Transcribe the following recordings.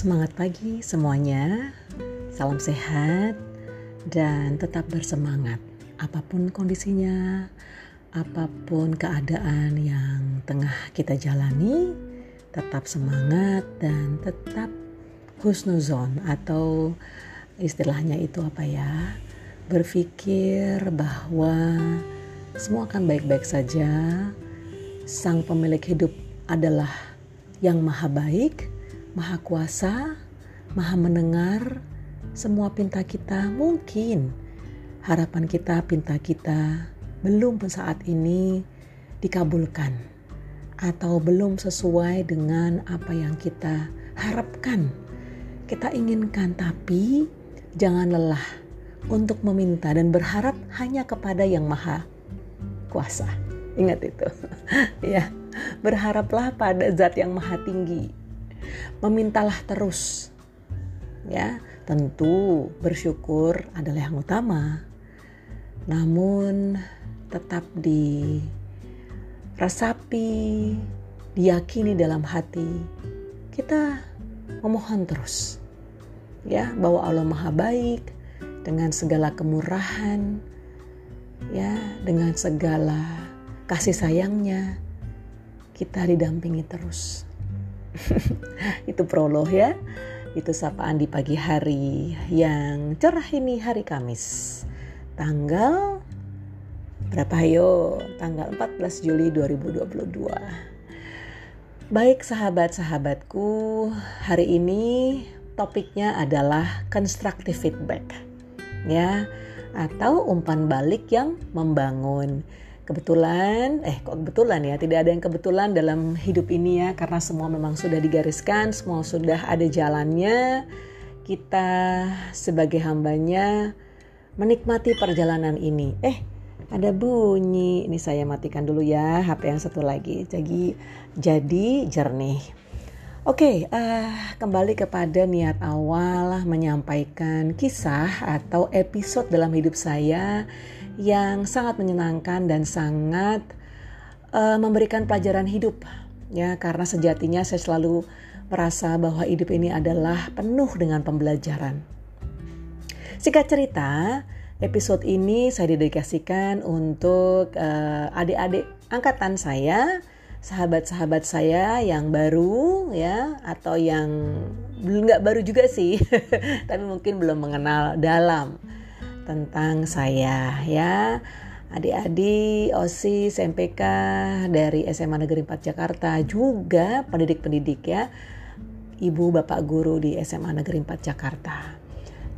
Semangat pagi semuanya, salam sehat dan tetap bersemangat. Apa pun kondisinya, apa pun keadaan yang tengah kita jalani, tetap semangat dan tetap husnuzon atau istilahnya itu apa ya? Berpikir bahwa semua akan baik-baik saja. Sang pemilik hidup adalah yang maha baik maha kuasa, maha mendengar semua pinta kita mungkin harapan kita, pinta kita belum saat ini dikabulkan atau belum sesuai dengan apa yang kita harapkan, kita inginkan, tapi jangan lelah untuk meminta dan berharap hanya kepada Yang Maha Kuasa. Ingat itu, ya. Berharaplah pada Zat yang Maha Tinggi, memintalah terus. Ya, tentu bersyukur adalah yang utama. Namun tetap dirasapi, diyakini dalam hati. Kita memohon terus. Ya, bahwa Allah Maha baik dengan segala kemurahan, ya, dengan segala kasih sayangnya kita didampingi terus. itu prolog ya. Itu sapaan di pagi hari yang cerah ini hari Kamis. Tanggal berapa yo? Tanggal 14 Juli 2022. Baik sahabat-sahabatku, hari ini topiknya adalah constructive feedback. Ya, atau umpan balik yang membangun kebetulan, eh kok kebetulan ya, tidak ada yang kebetulan dalam hidup ini ya, karena semua memang sudah digariskan, semua sudah ada jalannya. Kita sebagai hambanya menikmati perjalanan ini. Eh, ada bunyi. Ini saya matikan dulu ya, HP yang satu lagi. Jadi, jadi jernih. Oke, okay, uh, eh, kembali kepada niat awal menyampaikan kisah atau episode dalam hidup saya yang sangat menyenangkan dan sangat uh, memberikan pelajaran hidup ya karena sejatinya saya selalu merasa bahwa hidup ini adalah penuh dengan pembelajaran. Singkat cerita, episode ini saya dedikasikan untuk uh, adik-adik angkatan saya, sahabat-sahabat saya yang baru ya atau yang belum nggak baru juga sih, tapi mungkin belum mengenal dalam tentang saya ya. Adik-adik OSIS MPK dari SMA Negeri 4 Jakarta juga pendidik-pendidik ya. Ibu Bapak guru di SMA Negeri 4 Jakarta.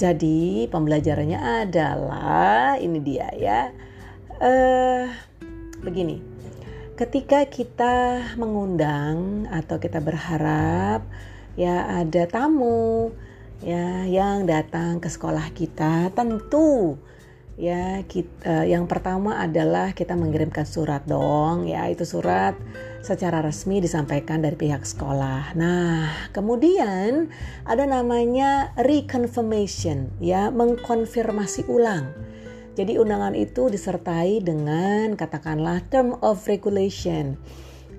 Jadi pembelajarannya adalah ini dia ya. Eh begini. Ketika kita mengundang atau kita berharap ya ada tamu ya yang datang ke sekolah kita tentu ya kita yang pertama adalah kita mengirimkan surat dong ya itu surat secara resmi disampaikan dari pihak sekolah. Nah, kemudian ada namanya reconfirmation ya, mengkonfirmasi ulang. Jadi undangan itu disertai dengan katakanlah term of regulation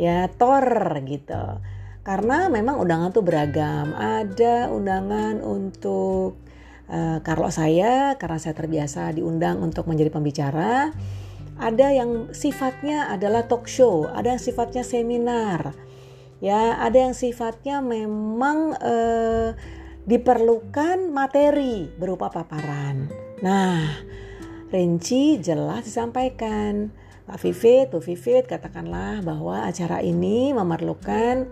ya, TOR gitu. Karena memang undangan tuh beragam. Ada undangan untuk uh, kalau saya karena saya terbiasa diundang untuk menjadi pembicara. Ada yang sifatnya adalah talk show, ada yang sifatnya seminar. Ya, ada yang sifatnya memang uh, diperlukan materi berupa paparan. Nah, rinci jelas disampaikan. Pak Vivit, Bu Vivit katakanlah bahwa acara ini memerlukan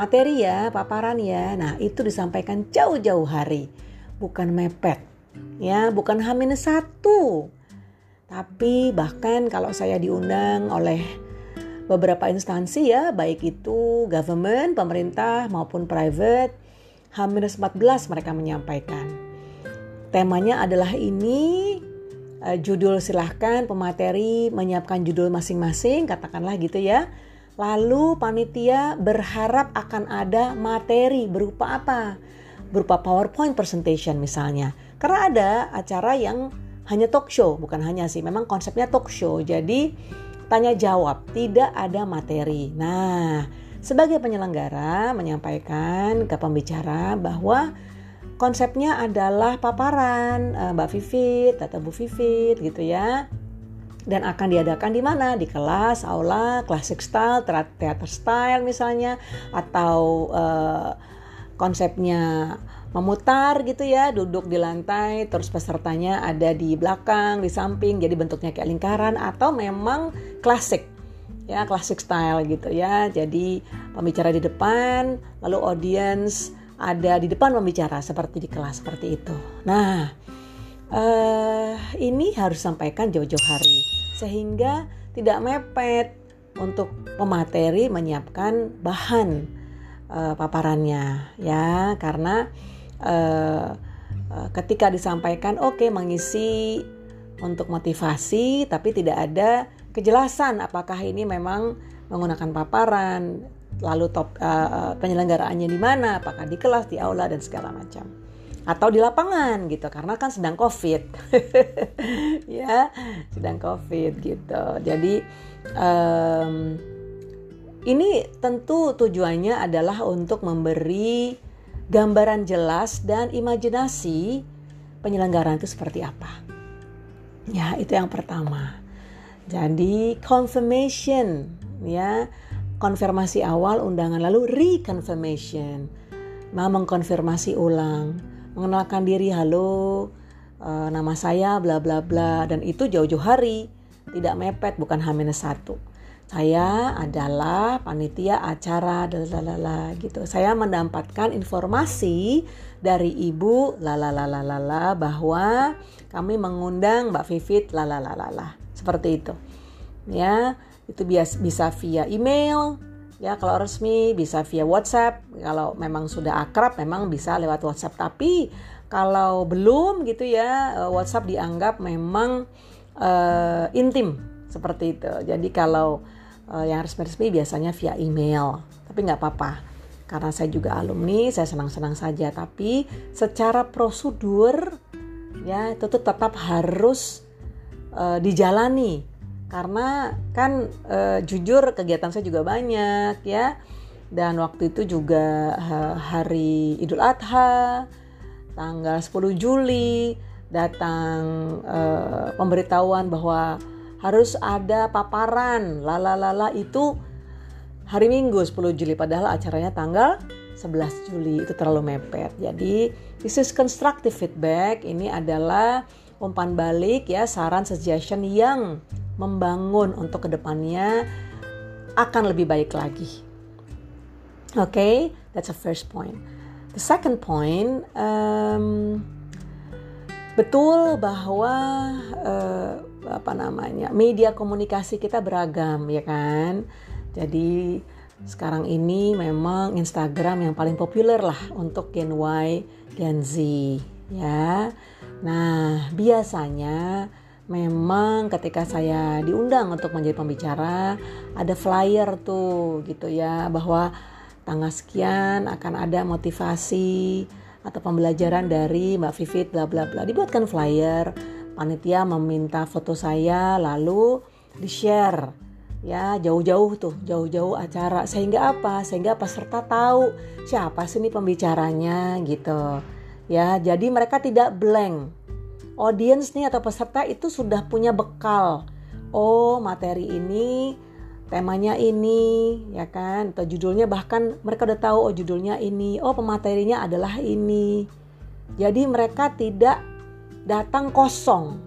materi ya, paparan ya. Nah, itu disampaikan jauh-jauh hari, bukan mepet. Ya, bukan hamil satu. Tapi bahkan kalau saya diundang oleh beberapa instansi ya, baik itu government, pemerintah maupun private, H-14 mereka menyampaikan. Temanya adalah ini, uh, judul silahkan pemateri menyiapkan judul masing-masing, katakanlah gitu ya Lalu panitia berharap akan ada materi berupa apa? Berupa PowerPoint presentation misalnya. Karena ada acara yang hanya talk show, bukan hanya sih, memang konsepnya talk show. Jadi tanya jawab, tidak ada materi. Nah, sebagai penyelenggara menyampaikan ke pembicara bahwa konsepnya adalah paparan uh, Mbak Vivit atau Bu Vivit gitu ya dan akan diadakan di mana? Di kelas aula classic style teater style misalnya atau uh, konsepnya memutar gitu ya duduk di lantai terus pesertanya ada di belakang di samping jadi bentuknya kayak lingkaran atau memang klasik ya klasik style gitu ya. Jadi pembicara di depan lalu audience ada di depan pembicara seperti di kelas seperti itu. Nah uh, ini harus sampaikan jauh-jauh hari sehingga tidak mepet untuk pemateri menyiapkan bahan uh, paparannya ya. Karena uh, uh, ketika disampaikan oke okay, mengisi untuk motivasi tapi tidak ada kejelasan apakah ini memang menggunakan paparan lalu top uh, penyelenggaraannya di mana apakah di kelas di aula dan segala macam atau di lapangan gitu karena kan sedang covid ya sedang covid gitu jadi um, ini tentu tujuannya adalah untuk memberi gambaran jelas dan imajinasi penyelenggaraan itu seperti apa. Ya, itu yang pertama. Jadi confirmation ya, konfirmasi awal undangan lalu reconfirmation. Mau mengkonfirmasi ulang, mengenalkan diri, halo, uh, nama saya bla bla bla dan itu jauh-jauh hari, tidak mepet bukan H-1 saya adalah panitia acara lalala gitu. Saya mendapatkan informasi dari ibu lalala bahwa kami mengundang Mbak Vivit lalala seperti itu. Ya, itu bias, bisa via email, ya kalau resmi bisa via WhatsApp. Kalau memang sudah akrab memang bisa lewat WhatsApp. Tapi kalau belum gitu ya, eh, WhatsApp dianggap memang uh, intim seperti itu. Jadi kalau uh, yang resmi-resmi biasanya via email tapi nggak apa-apa karena saya juga alumni saya senang-senang saja tapi secara prosedur ya itu tetap harus uh, dijalani karena kan uh, jujur kegiatan saya juga banyak ya. Dan waktu itu juga hari Idul Adha tanggal 10 Juli datang uh, pemberitahuan bahwa harus ada paparan. Lala-lala itu hari Minggu 10 Juli. Padahal acaranya tanggal 11 Juli. Itu terlalu mepet. Jadi this is constructive feedback. Ini adalah umpan balik ya saran suggestion yang membangun untuk ke depannya akan lebih baik lagi. Oke, okay, that's a first point. The second point, um, betul bahwa uh, apa namanya media komunikasi kita beragam ya kan jadi sekarang ini memang Instagram yang paling populer lah untuk Gen Y Gen Z ya nah biasanya memang ketika saya diundang untuk menjadi pembicara ada flyer tuh gitu ya bahwa tanggal sekian akan ada motivasi atau pembelajaran dari Mbak Vivit bla bla bla. Dibuatkan flyer panitia meminta foto saya lalu di share ya jauh-jauh tuh jauh-jauh acara. Sehingga apa? Sehingga peserta tahu siapa sih ini pembicaranya gitu. Ya jadi mereka tidak blank audience nih atau peserta itu sudah punya bekal. Oh materi ini temanya ini ya kan? Atau judulnya bahkan mereka udah tahu oh judulnya ini oh pematerinya adalah ini. Jadi mereka tidak datang kosong.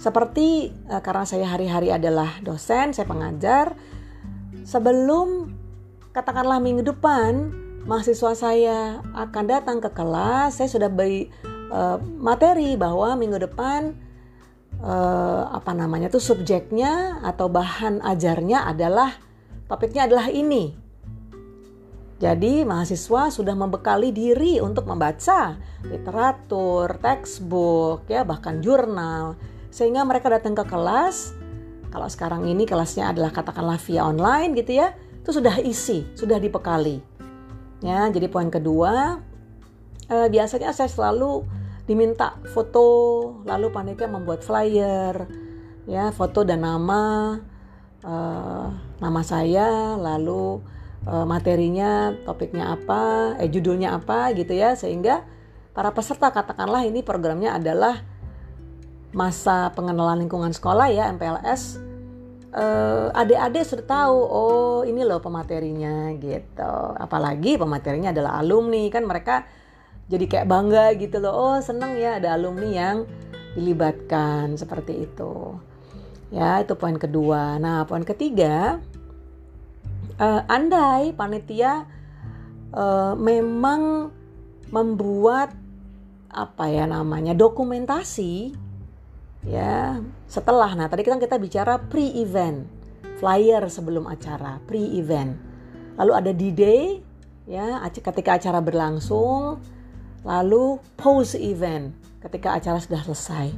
Seperti uh, karena saya hari-hari adalah dosen, saya pengajar, sebelum katakanlah minggu depan mahasiswa saya akan datang ke kelas, saya sudah beri uh, materi bahwa minggu depan uh, apa namanya tuh subjeknya atau bahan ajarnya adalah topiknya adalah ini. Jadi mahasiswa sudah membekali diri untuk membaca literatur, textbook, ya bahkan jurnal, sehingga mereka datang ke kelas. Kalau sekarang ini kelasnya adalah katakanlah via online gitu ya, itu sudah isi, sudah dibekali. Ya, jadi poin kedua, eh, biasanya saya selalu diminta foto, lalu panitia membuat flyer, ya foto dan nama, eh, nama saya, lalu uh, materinya, topiknya apa, eh judulnya apa gitu ya, sehingga para peserta katakanlah ini programnya adalah masa pengenalan lingkungan sekolah ya MPLS uh, adik-adik sudah tahu oh ini loh pematerinya gitu. Apalagi pematerinya adalah alumni kan mereka jadi kayak bangga gitu loh. Oh seneng ya ada alumni yang dilibatkan seperti itu. Ya itu poin kedua. Nah poin ketiga uh, andai panitia uh, memang membuat apa ya namanya dokumentasi ya setelah. Nah tadi kan kita bicara pre-event flyer sebelum acara pre-event. Lalu ada D-day ya ketika acara berlangsung lalu post event ketika acara sudah selesai.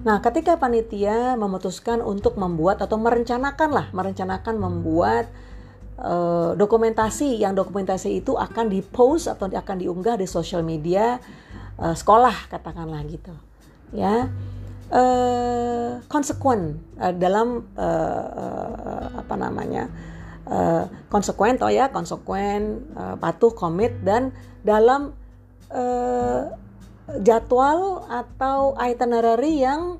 Nah ketika panitia memutuskan untuk membuat atau merencanakan lah merencanakan membuat uh, dokumentasi yang dokumentasi itu akan dipost atau akan diunggah di sosial media uh, sekolah katakanlah gitu ya. Uh, konsekuen dalam apa namanya konsekuen toh ya konsekuen uh, patuh komit dan dalam uh, jadwal atau itinerary yang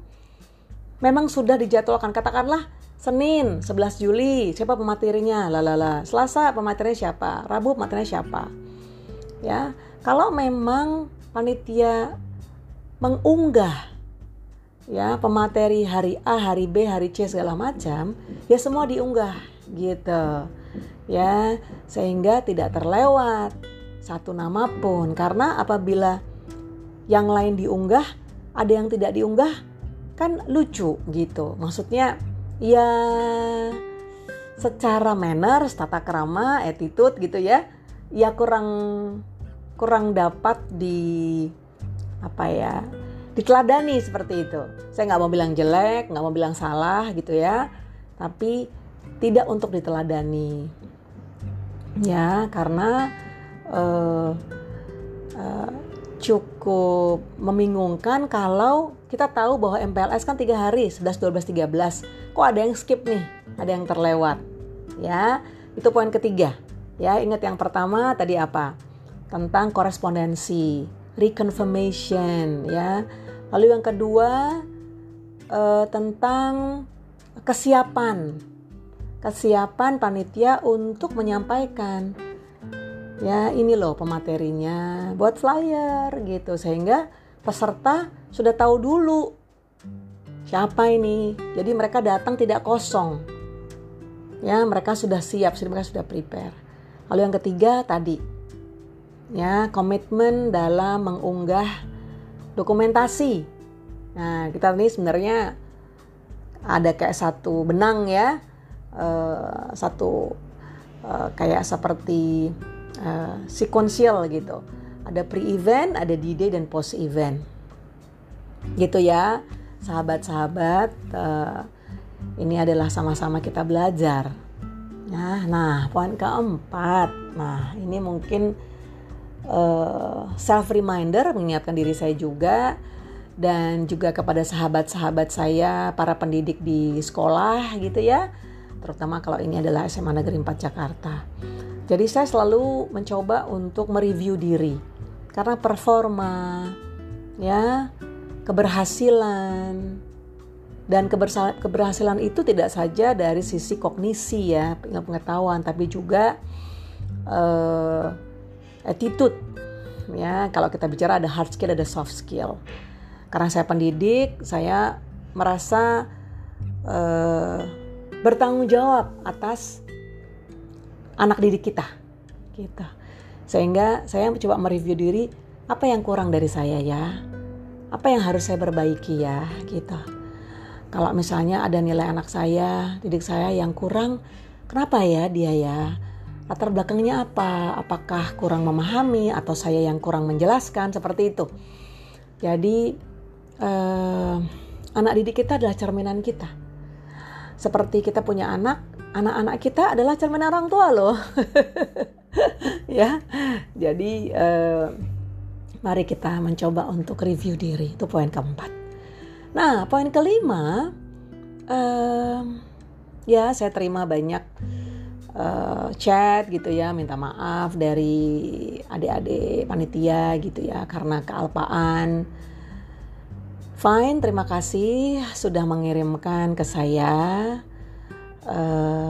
memang sudah dijadwalkan. Katakanlah Senin 11 Juli siapa pematerinya? Lalala Selasa pematerinya siapa? Rabu pematerinya siapa? Ya kalau memang panitia mengunggah ya pemateri hari A, hari B, hari C segala macam, ya semua diunggah gitu. Ya, sehingga tidak terlewat satu nama pun karena apabila yang lain diunggah, ada yang tidak diunggah kan lucu gitu. Maksudnya ya secara manner, tata kerama, attitude gitu ya, ya kurang kurang dapat di apa ya diteladani seperti itu. Saya nggak mau bilang jelek, nggak mau bilang salah gitu ya, tapi tidak untuk diteladani. Ya, karena uh, uh, cukup membingungkan kalau kita tahu bahwa MPLS kan tiga hari 11, 12, 13 kok ada yang skip nih? Ada yang terlewat. Ya itu poin ketiga. Ya ingat yang pertama tadi apa? Tentang korespondensi reconfirmation ya. Lalu yang kedua uh, tentang kesiapan. Kesiapan panitia untuk menyampaikan ya ini loh pematerinya buat flyer gitu sehingga peserta sudah tahu dulu siapa ini. Jadi mereka datang tidak kosong. Ya, mereka sudah siap, mereka sudah prepare. Lalu yang ketiga tadi ya komitmen dalam mengunggah dokumentasi. Nah kita ini sebenarnya ada kayak satu benang ya, uh, satu uh, kayak seperti uh, sequential gitu. Ada pre-event, ada D-day dan post-event. Gitu ya, sahabat-sahabat. Uh, ini adalah sama-sama kita belajar. Nah, nah poin keempat. Nah ini mungkin uh, eh, self reminder mengingatkan diri saya juga dan juga kepada sahabat-sahabat saya para pendidik di sekolah gitu ya terutama kalau ini adalah SMA Negeri 4 Jakarta. Jadi saya selalu mencoba untuk mereview diri. Karena performa ya keberhasilan dan keberhasilan itu tidak saja dari sisi kognisi ya pengetahuan tapi juga uh, attitude ya. Kalau kita bicara ada hard skill ada soft skill. Karena saya pendidik saya merasa uh, bertanggung jawab atas anak didik kita. Gitu. Sehingga saya coba mereview diri apa yang kurang dari saya ya? Apa yang harus saya perbaiki ya? Gitu. Kalau misalnya ada nilai anak saya didik saya yang kurang kenapa ya dia ya? Latar belakangnya apa? Apakah kurang memahami atau saya yang kurang menjelaskan? Seperti itu? Jadi eh, anak didik kita adalah cerminan kita. Seperti kita punya anak, anak-anak kita adalah cerminan orang tua loh. ya, jadi eh, mari kita mencoba untuk review diri. Itu poin keempat. Nah, poin kelima, eh, ya saya terima banyak uh, chat gitu ya minta maaf dari adik-adik panitia gitu ya karena kealpaan fine terima kasih sudah mengirimkan ke saya.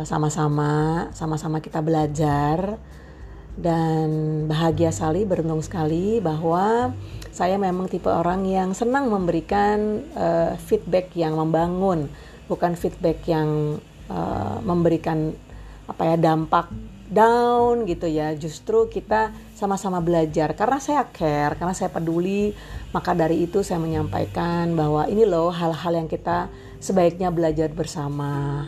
Sama-sama uh, sama-sama kita belajar. Dan bahagia sekali beruntung sekali bahwa saya memang tipe orang yang senang memberikan uh, feedback yang membangun bukan feedback yang uh, memberikan apa ya dampak down gitu ya. Justru kita sama-sama belajar. Karena saya care karena saya peduli maka dari itu saya menyampaikan bahwa ini loh hal-hal yang kita sebaiknya belajar bersama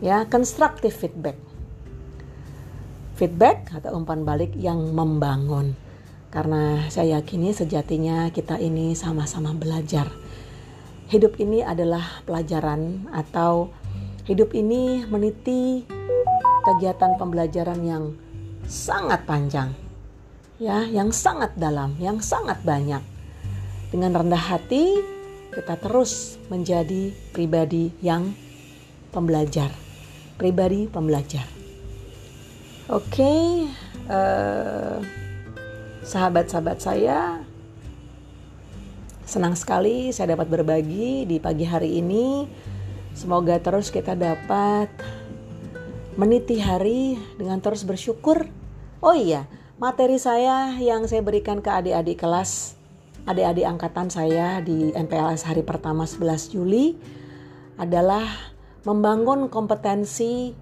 ya. Constructive feedback. Feedback atau umpan balik yang membangun. Karena saya yakini sejatinya kita ini sama-sama belajar. Hidup ini adalah pelajaran atau hidup ini meniti kegiatan pembelajaran yang sangat panjang, ya, yang sangat dalam, yang sangat banyak. Dengan rendah hati, kita terus menjadi pribadi yang pembelajar, pribadi pembelajar. Oke, eh, sahabat-sahabat saya, senang sekali saya dapat berbagi di pagi hari ini. Semoga terus kita dapat meniti hari dengan terus bersyukur. Oh iya, materi saya yang saya berikan ke adik-adik kelas, adik-adik angkatan saya di MPLS hari pertama 11 Juli adalah membangun kompetensi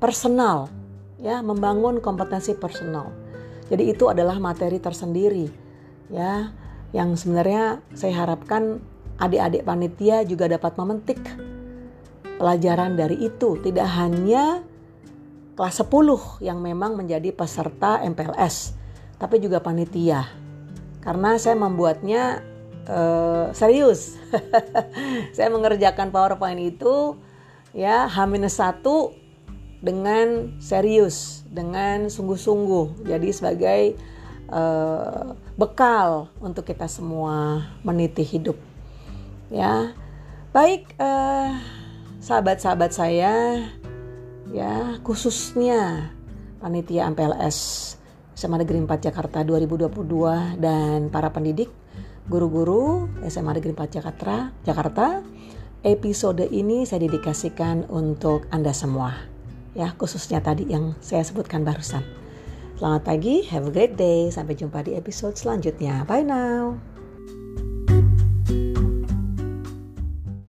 personal, ya, membangun kompetensi personal. Jadi itu adalah materi tersendiri, ya, yang sebenarnya saya harapkan adik-adik panitia juga dapat memetik pelajaran dari itu, tidak hanya kelas 10 yang memang menjadi peserta MPLS, tapi juga panitia. Karena saya membuatnya uh, serius. saya mengerjakan PowerPoint itu ya H-1 dengan serius, dengan sungguh-sungguh. Jadi sebagai uh, bekal untuk kita semua meniti hidup. Ya. Baik uh, sahabat-sahabat saya ya khususnya panitia MPLS SMA Negeri 4 Jakarta 2022 dan para pendidik guru-guru SMA Negeri 4 Jakarta Jakarta episode ini saya dedikasikan untuk Anda semua ya khususnya tadi yang saya sebutkan barusan Selamat pagi, have a great day. Sampai jumpa di episode selanjutnya. Bye now.